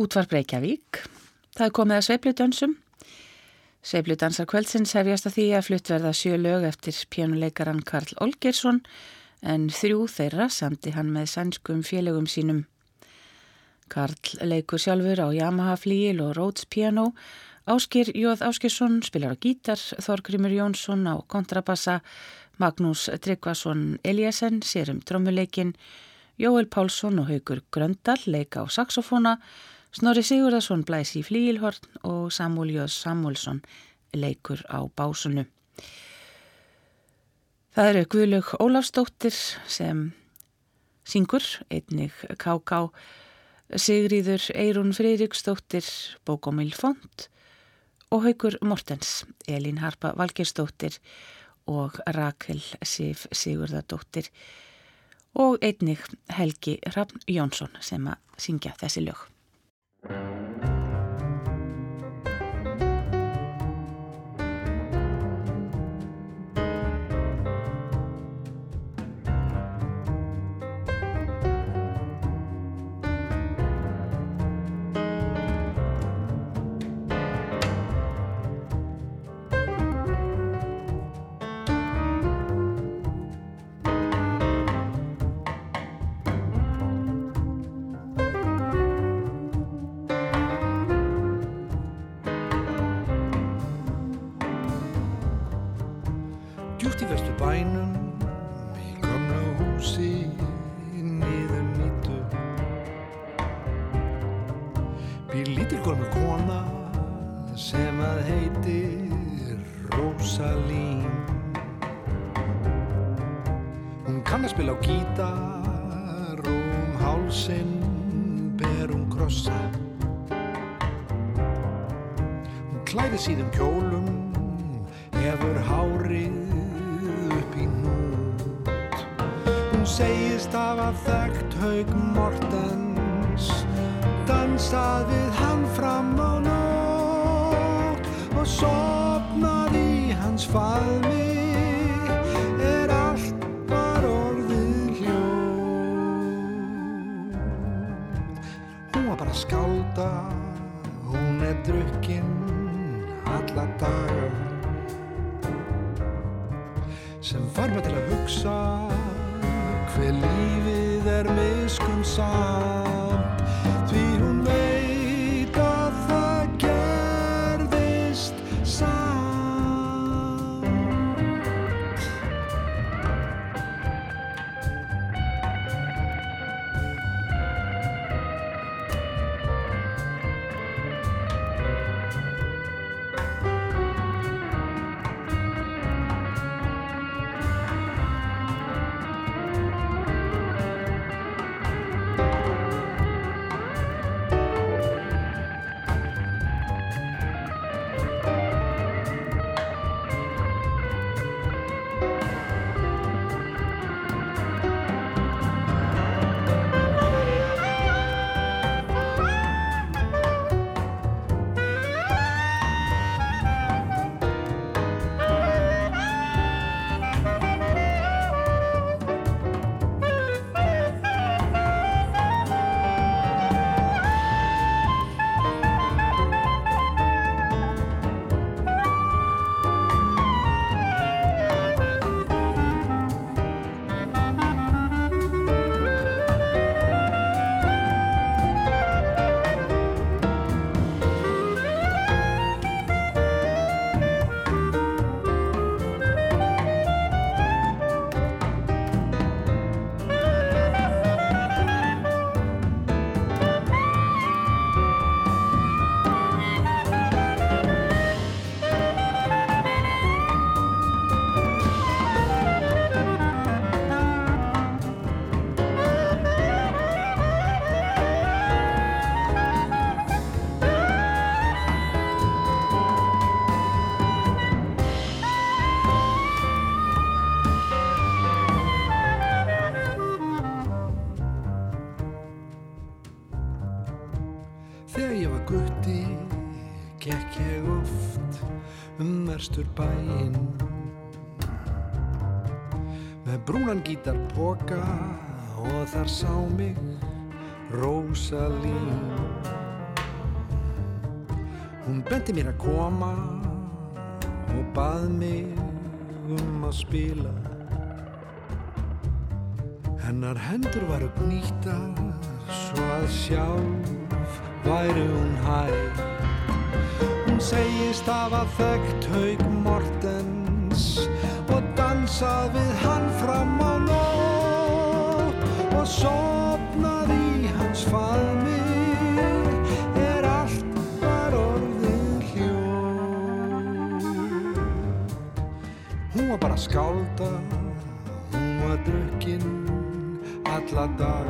Útvar Breykjavík. Það er komið að sveipludansum. Sveipludansar kvöldsins hefjast að því að fluttverða sjö lög eftir pjánuleikaran Karl Olgersson en þrjú þeirra samti hann með sænskum félögum sínum. Karl leikur sjálfur á Yamaha flíil og Rhodes piano, Áskir Jóð Áskirsson spilar á gítar, Þorgrymur Jónsson á kontrabassa, Magnús Tryggvason Eliasen sér um trommuleikin, Jóel Pálsson og Haugur Gröndal leika á saxofóna, Snorri Sigurðarsson blæs í flíilhorn og Samúl Jóðs Samúlsson leikur á básunu. Það eru Guðlaug Ólafsdóttir sem syngur, einnig K.K. Sigríður Eirún Freiriksdóttir, Bókomil Font og Haugur Mortens, Elín Harpa Valgersdóttir og Rakel Sif Sigurðardóttir og einnig Helgi Hrafn Jónsson sem að syngja þessi lög. Thank you. brúnan gítar boka og þar sá mig Rósalín. Hún bendi mér að koma og bað mig um að spila. Hennar hendur var upp nýttar svo að sjálf væri hún hæg. Hún segist af að þekkt haug tá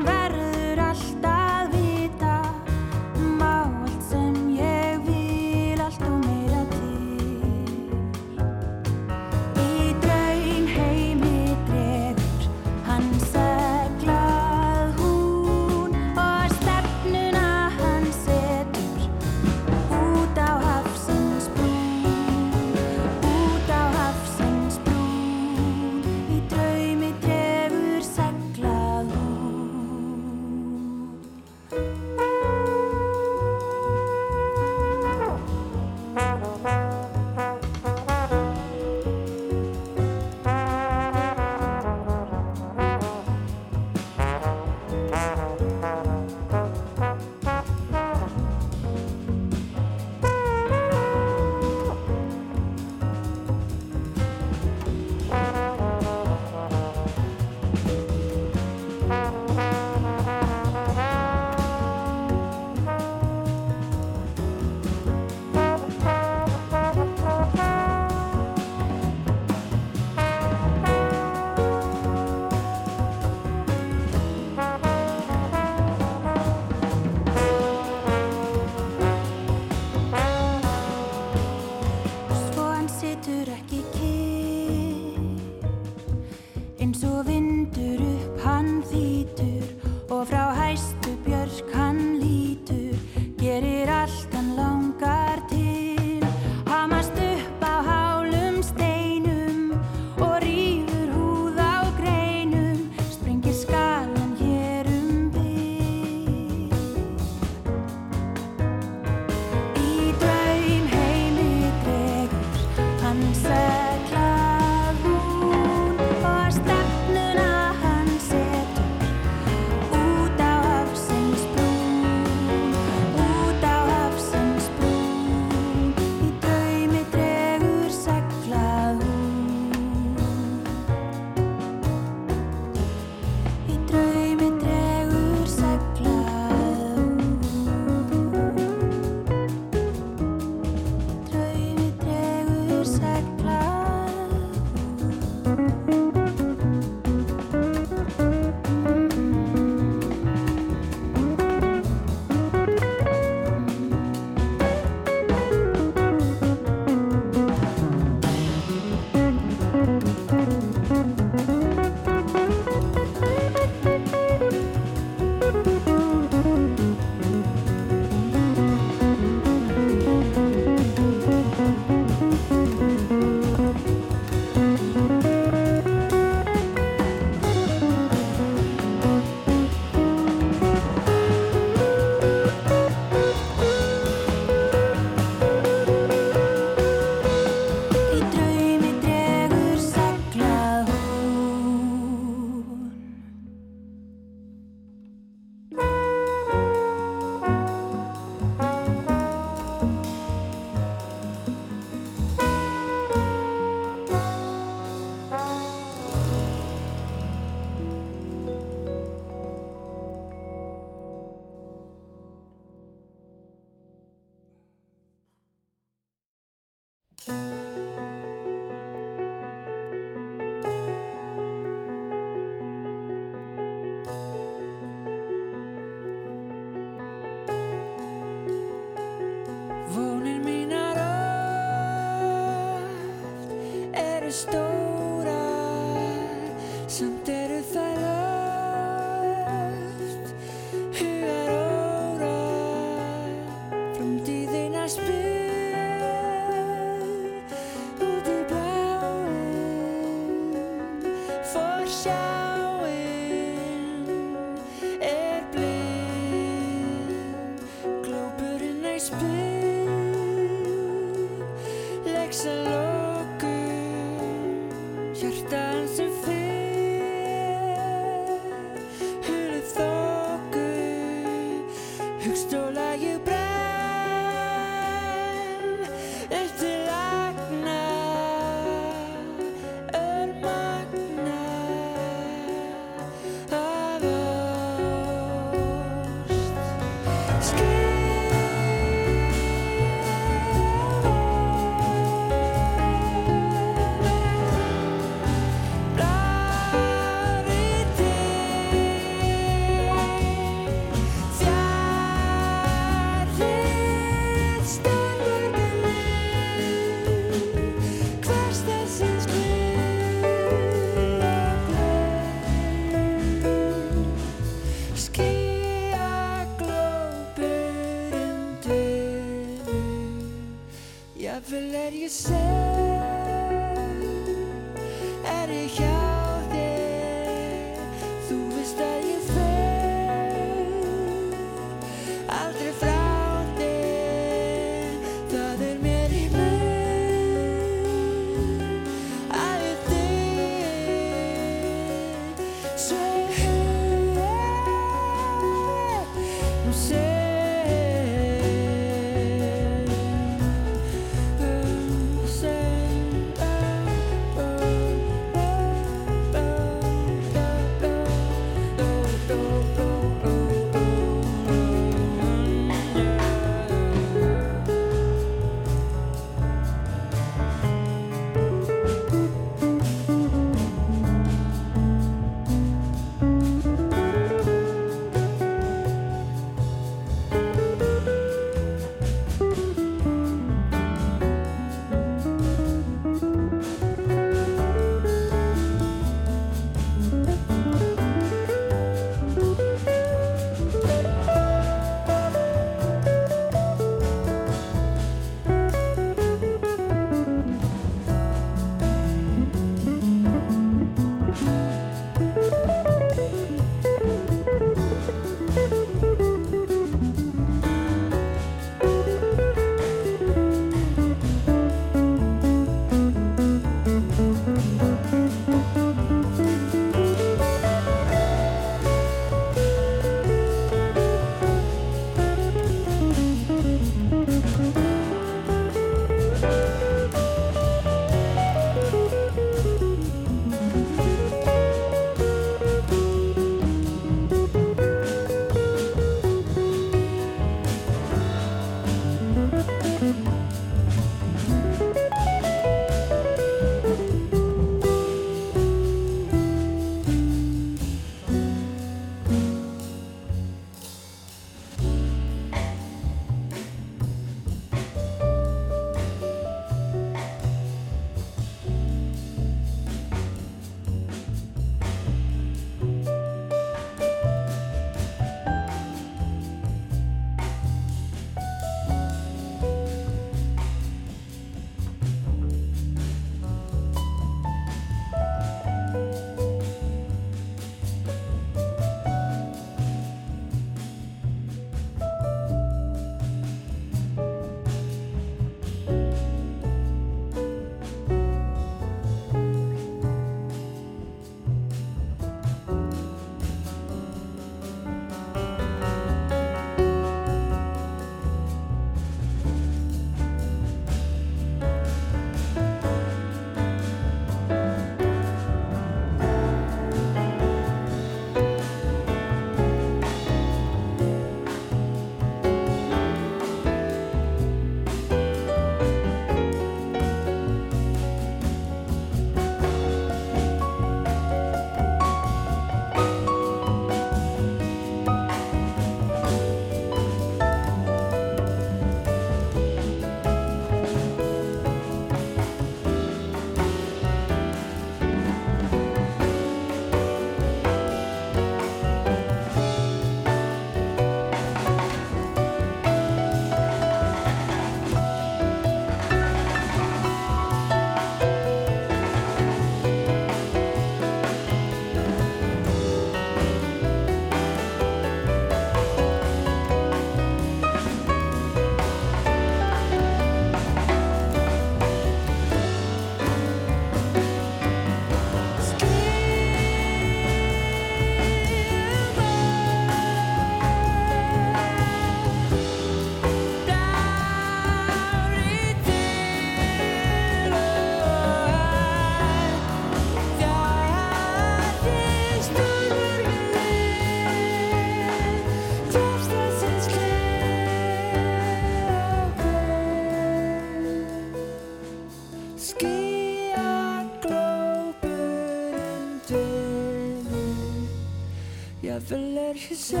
fuller sjálf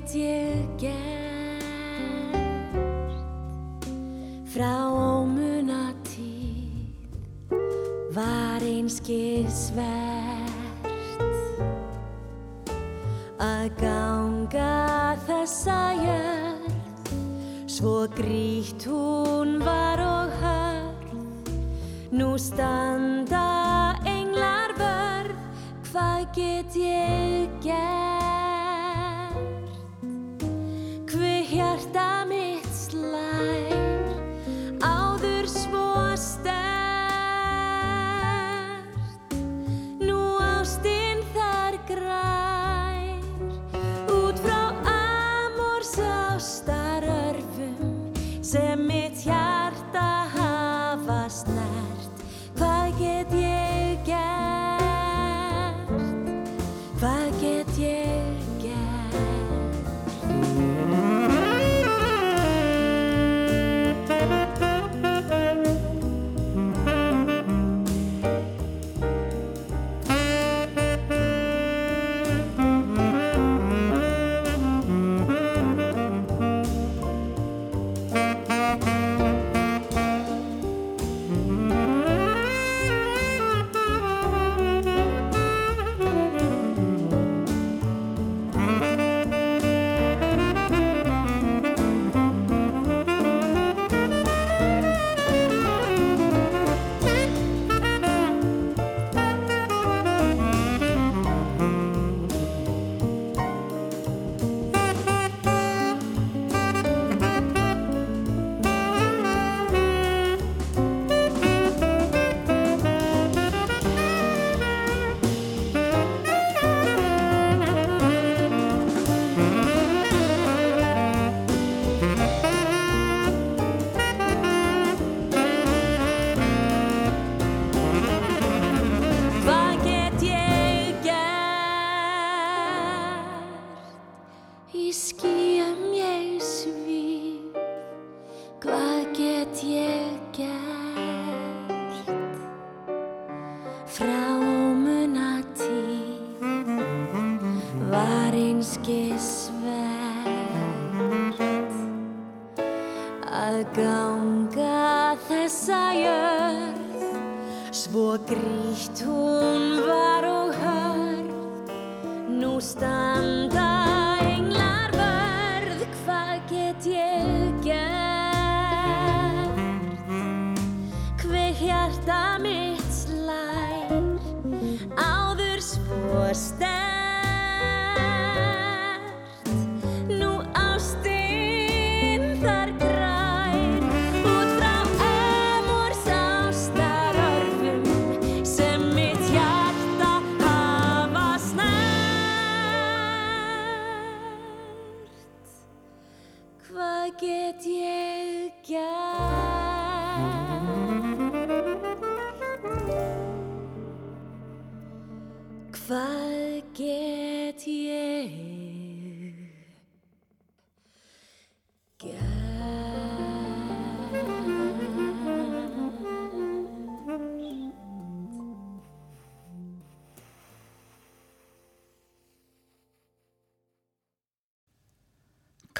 get ég gert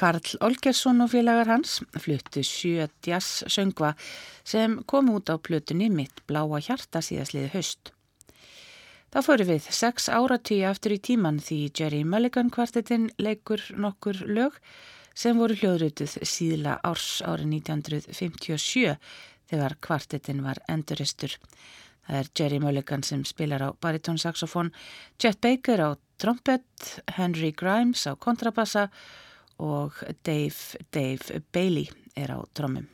Karl Olgersson og félagar hans fluttu sjö jazz söngva sem kom út á plötunni Mitt bláa hjarta síðasliði höst. Þá fóru við sex áratí aftur í tíman því Jerry Mulligan kvartetinn leikur nokkur lög sem voru hljóðrutuð síðla árs árið 1957 þegar kvartetinn var enduristur. Það er Jerry Mulligan sem spilar á baritónsaxofón, Chet Baker á trompet, Henry Grimes á kontrabassa og Dave, Dave Bailey er á drömmum.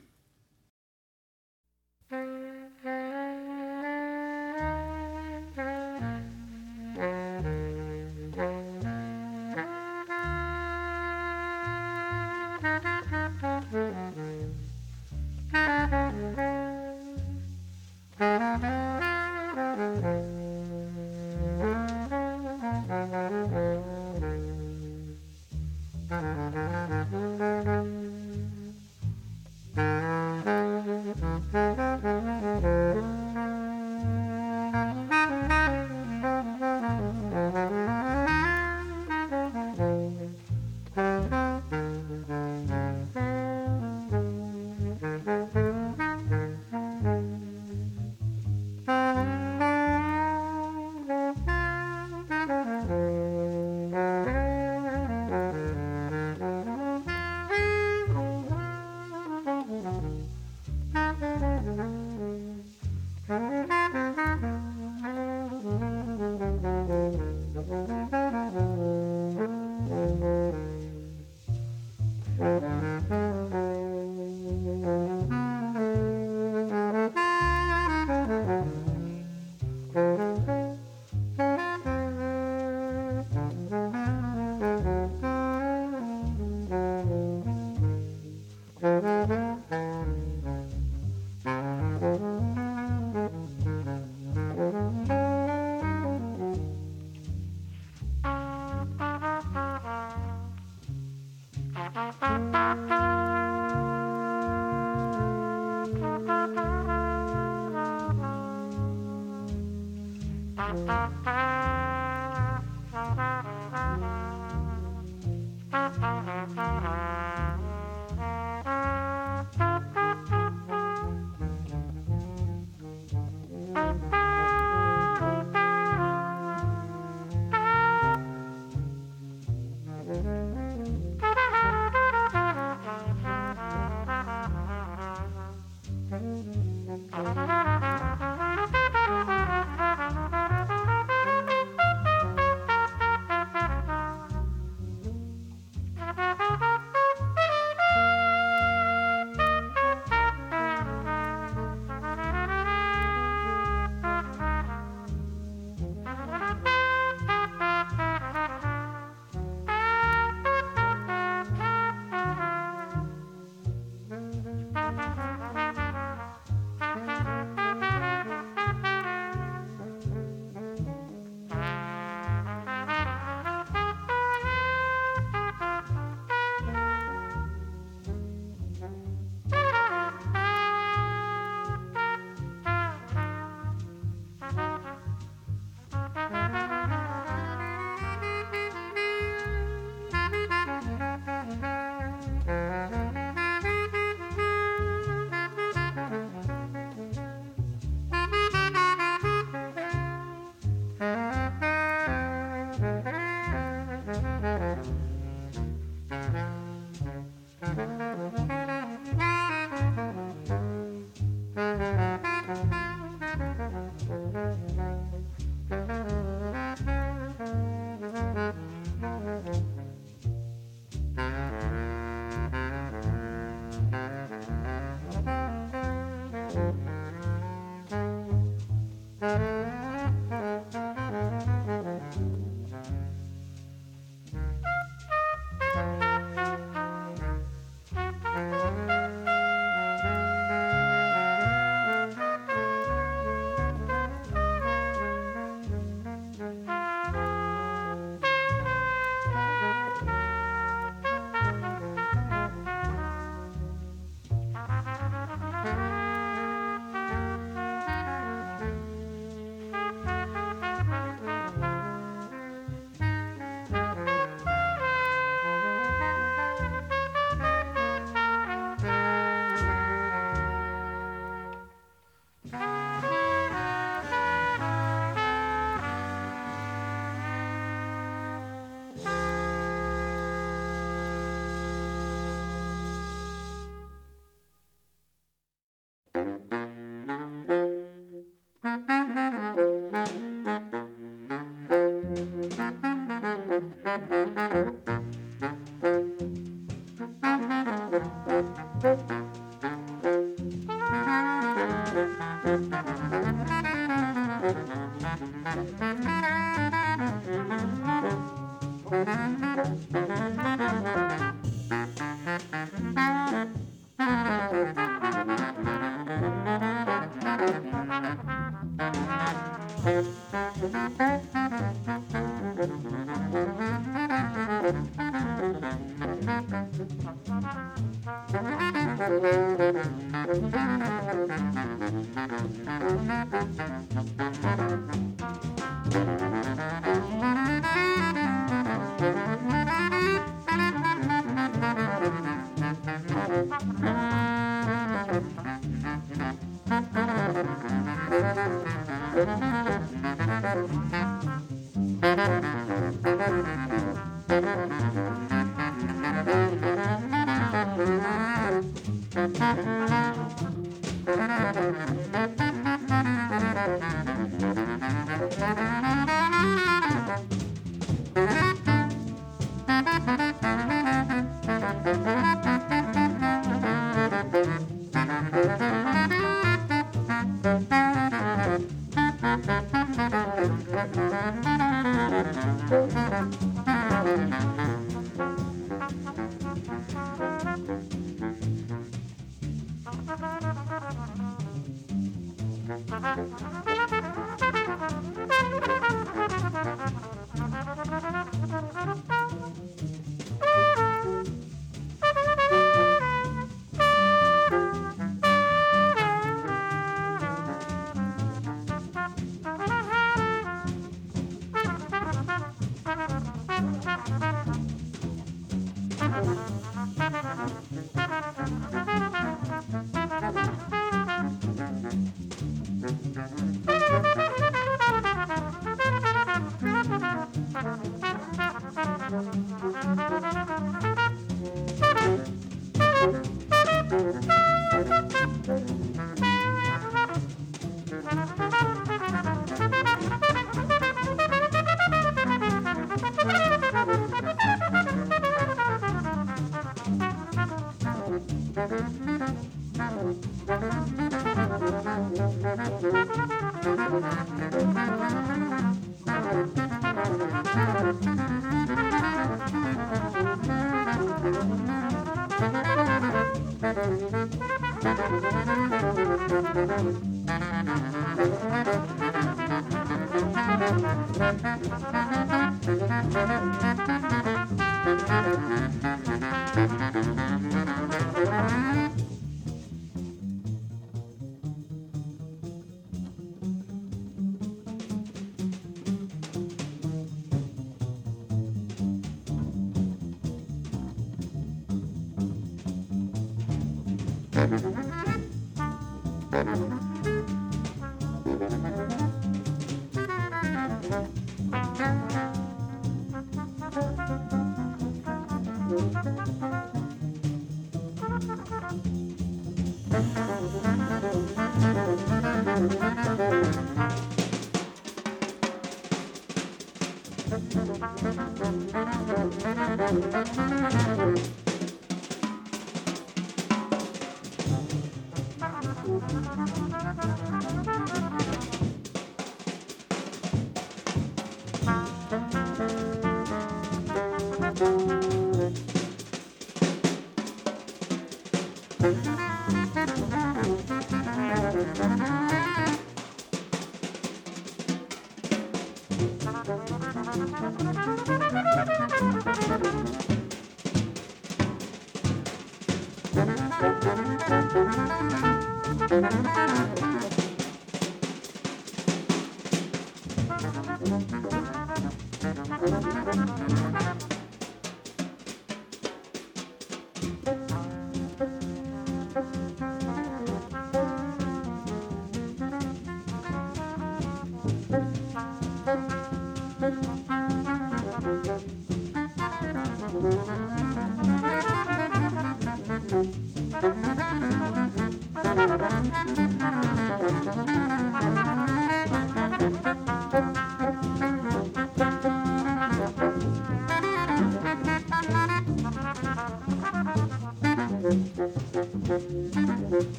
Thank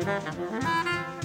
Thank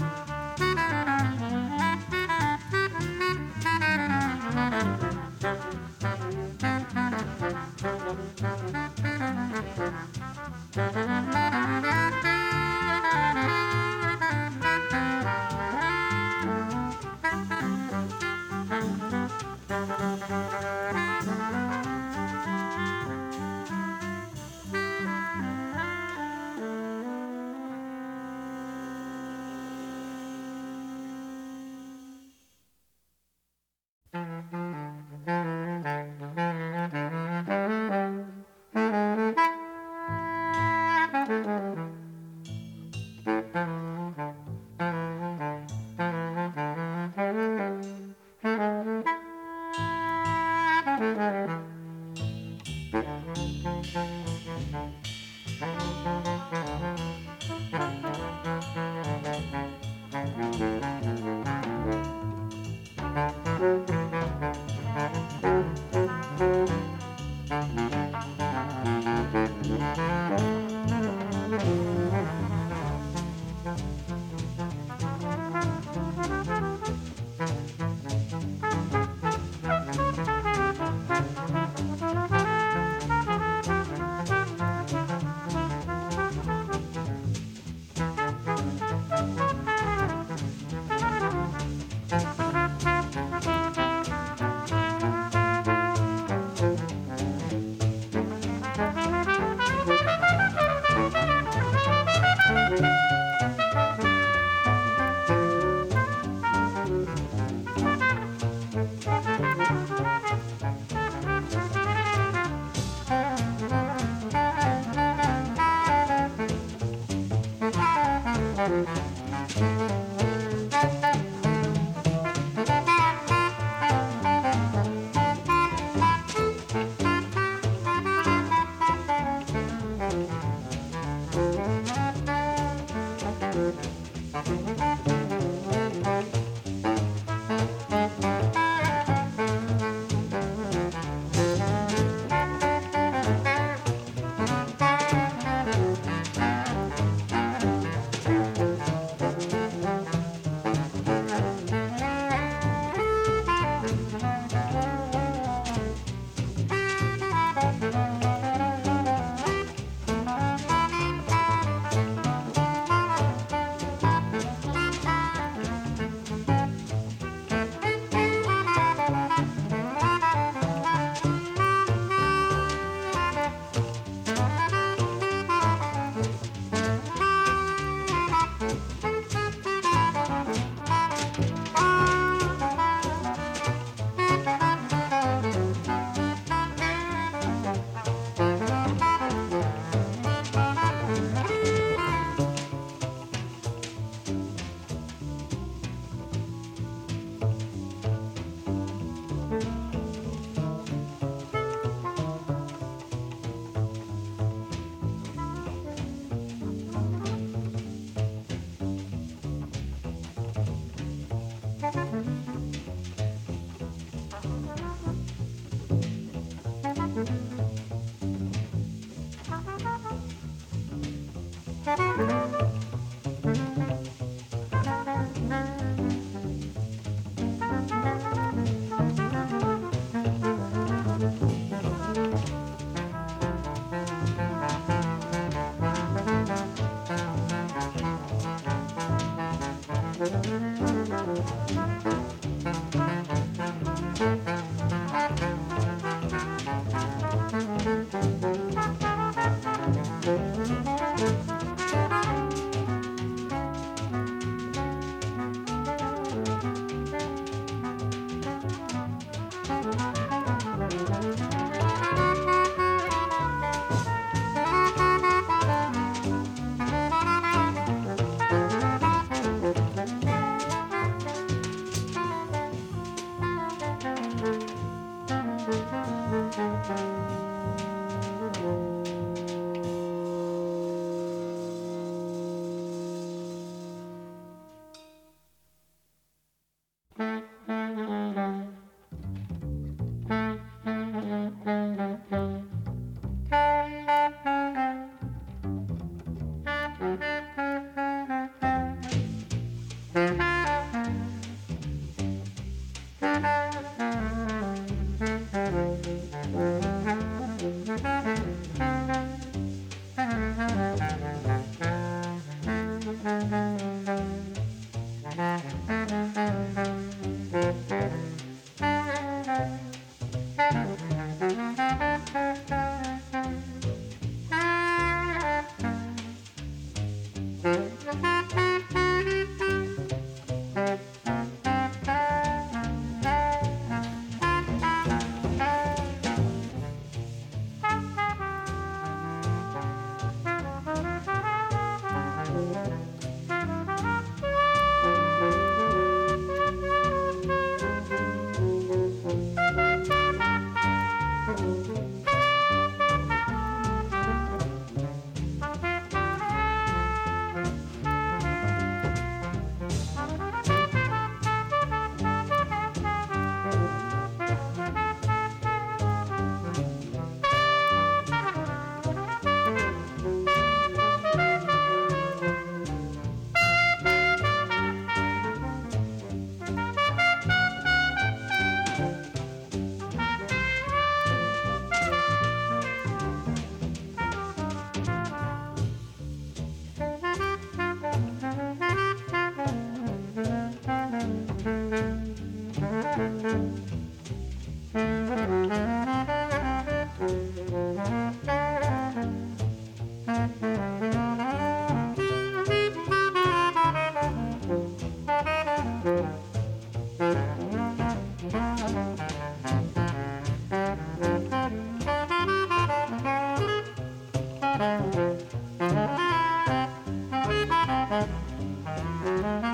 Música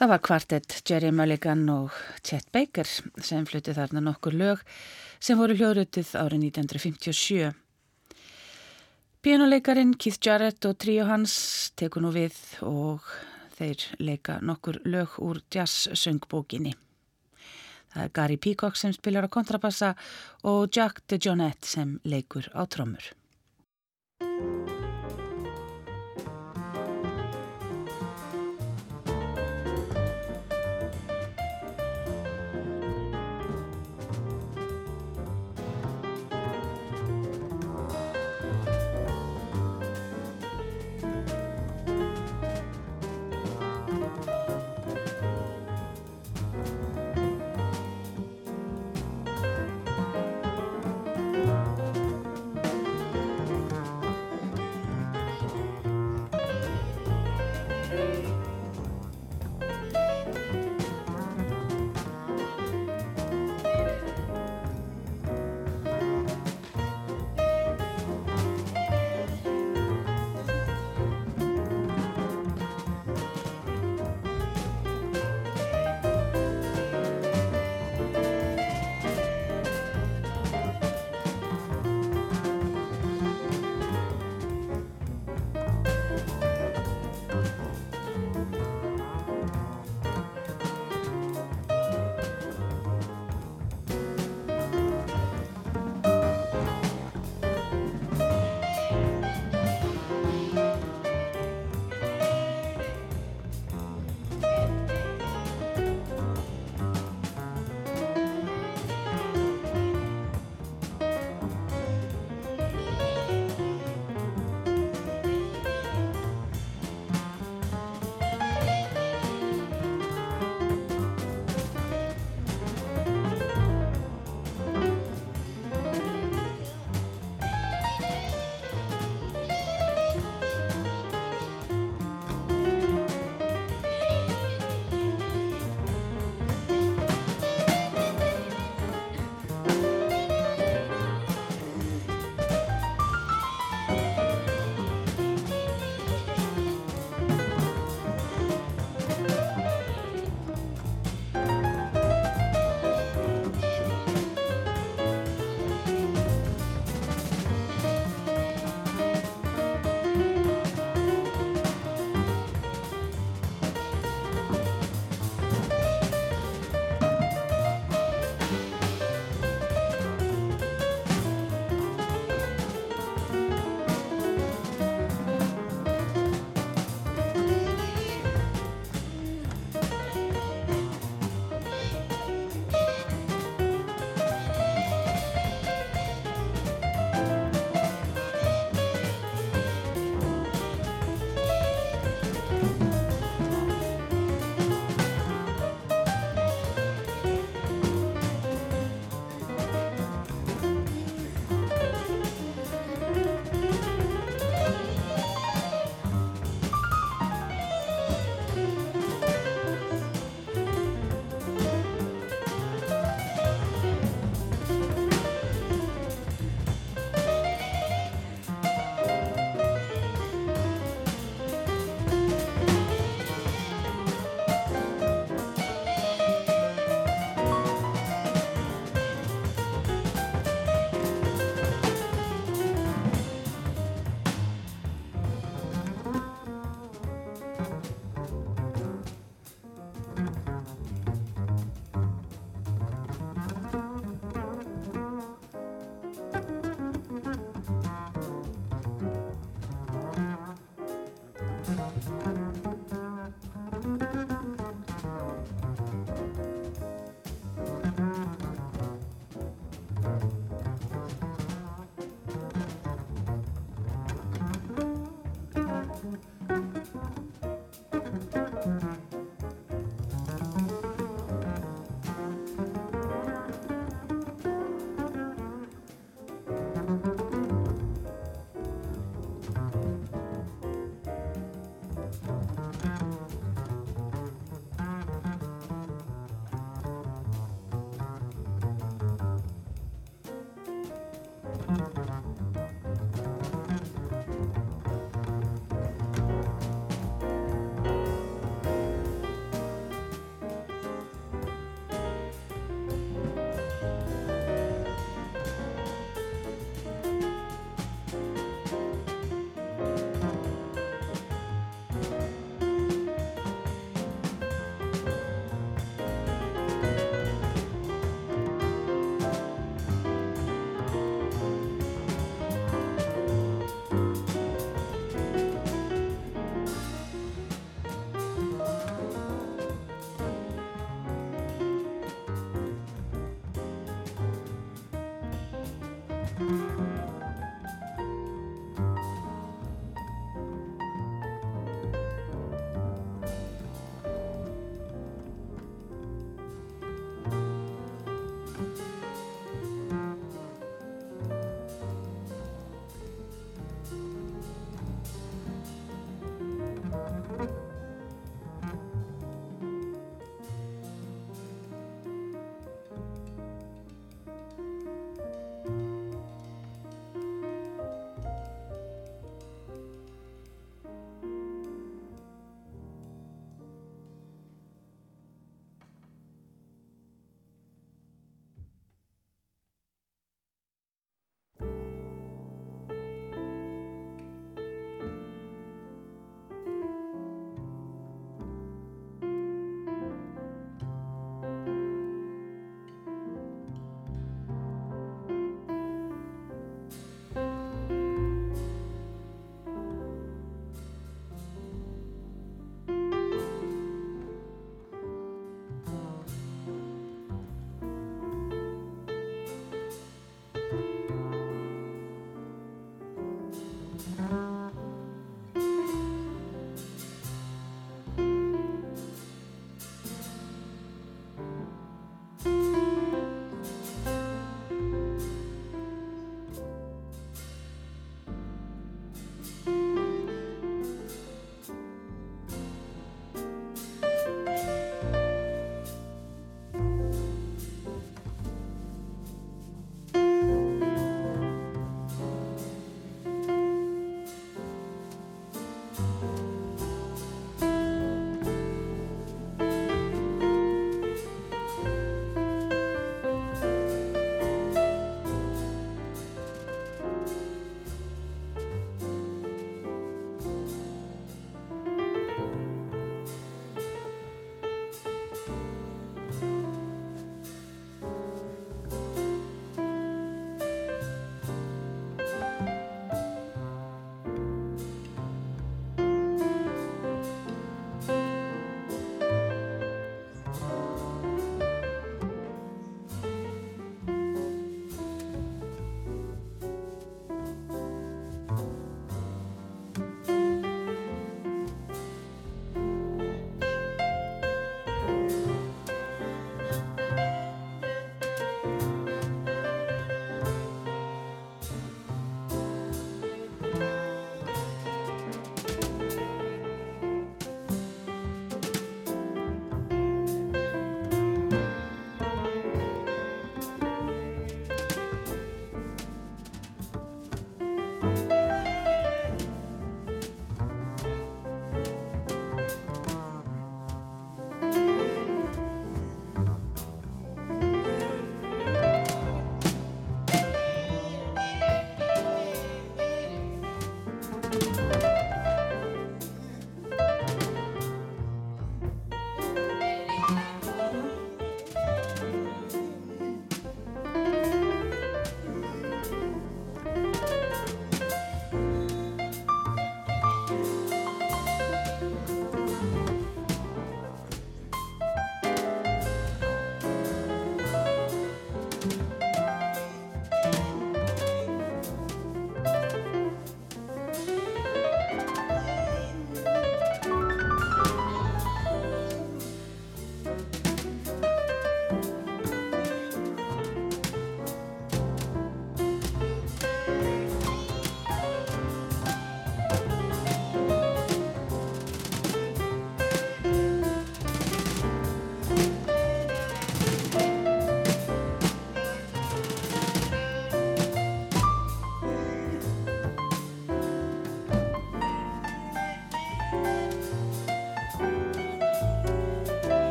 Það var kvartett Jerry Mulligan og Chet Baker sem flutti þarna nokkur lög sem voru hljóðrutið árið 1957. Pianoleikarin Keith Jarrett og tríu hans teku nú við og þeir leika nokkur lög úr jazz-söngbókinni. Það er Gary Peacock sem spilar á kontrabassa og Jack DeJohnette sem leikur á trommur.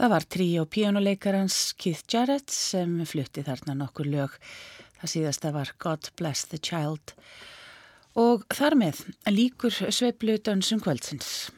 Það var trí og píjónuleikarans Keith Jarrett sem flutti þarna nokkur lög. Það síðasta var God Bless the Child og þar með líkur sveiplu dönsum kvöldsins.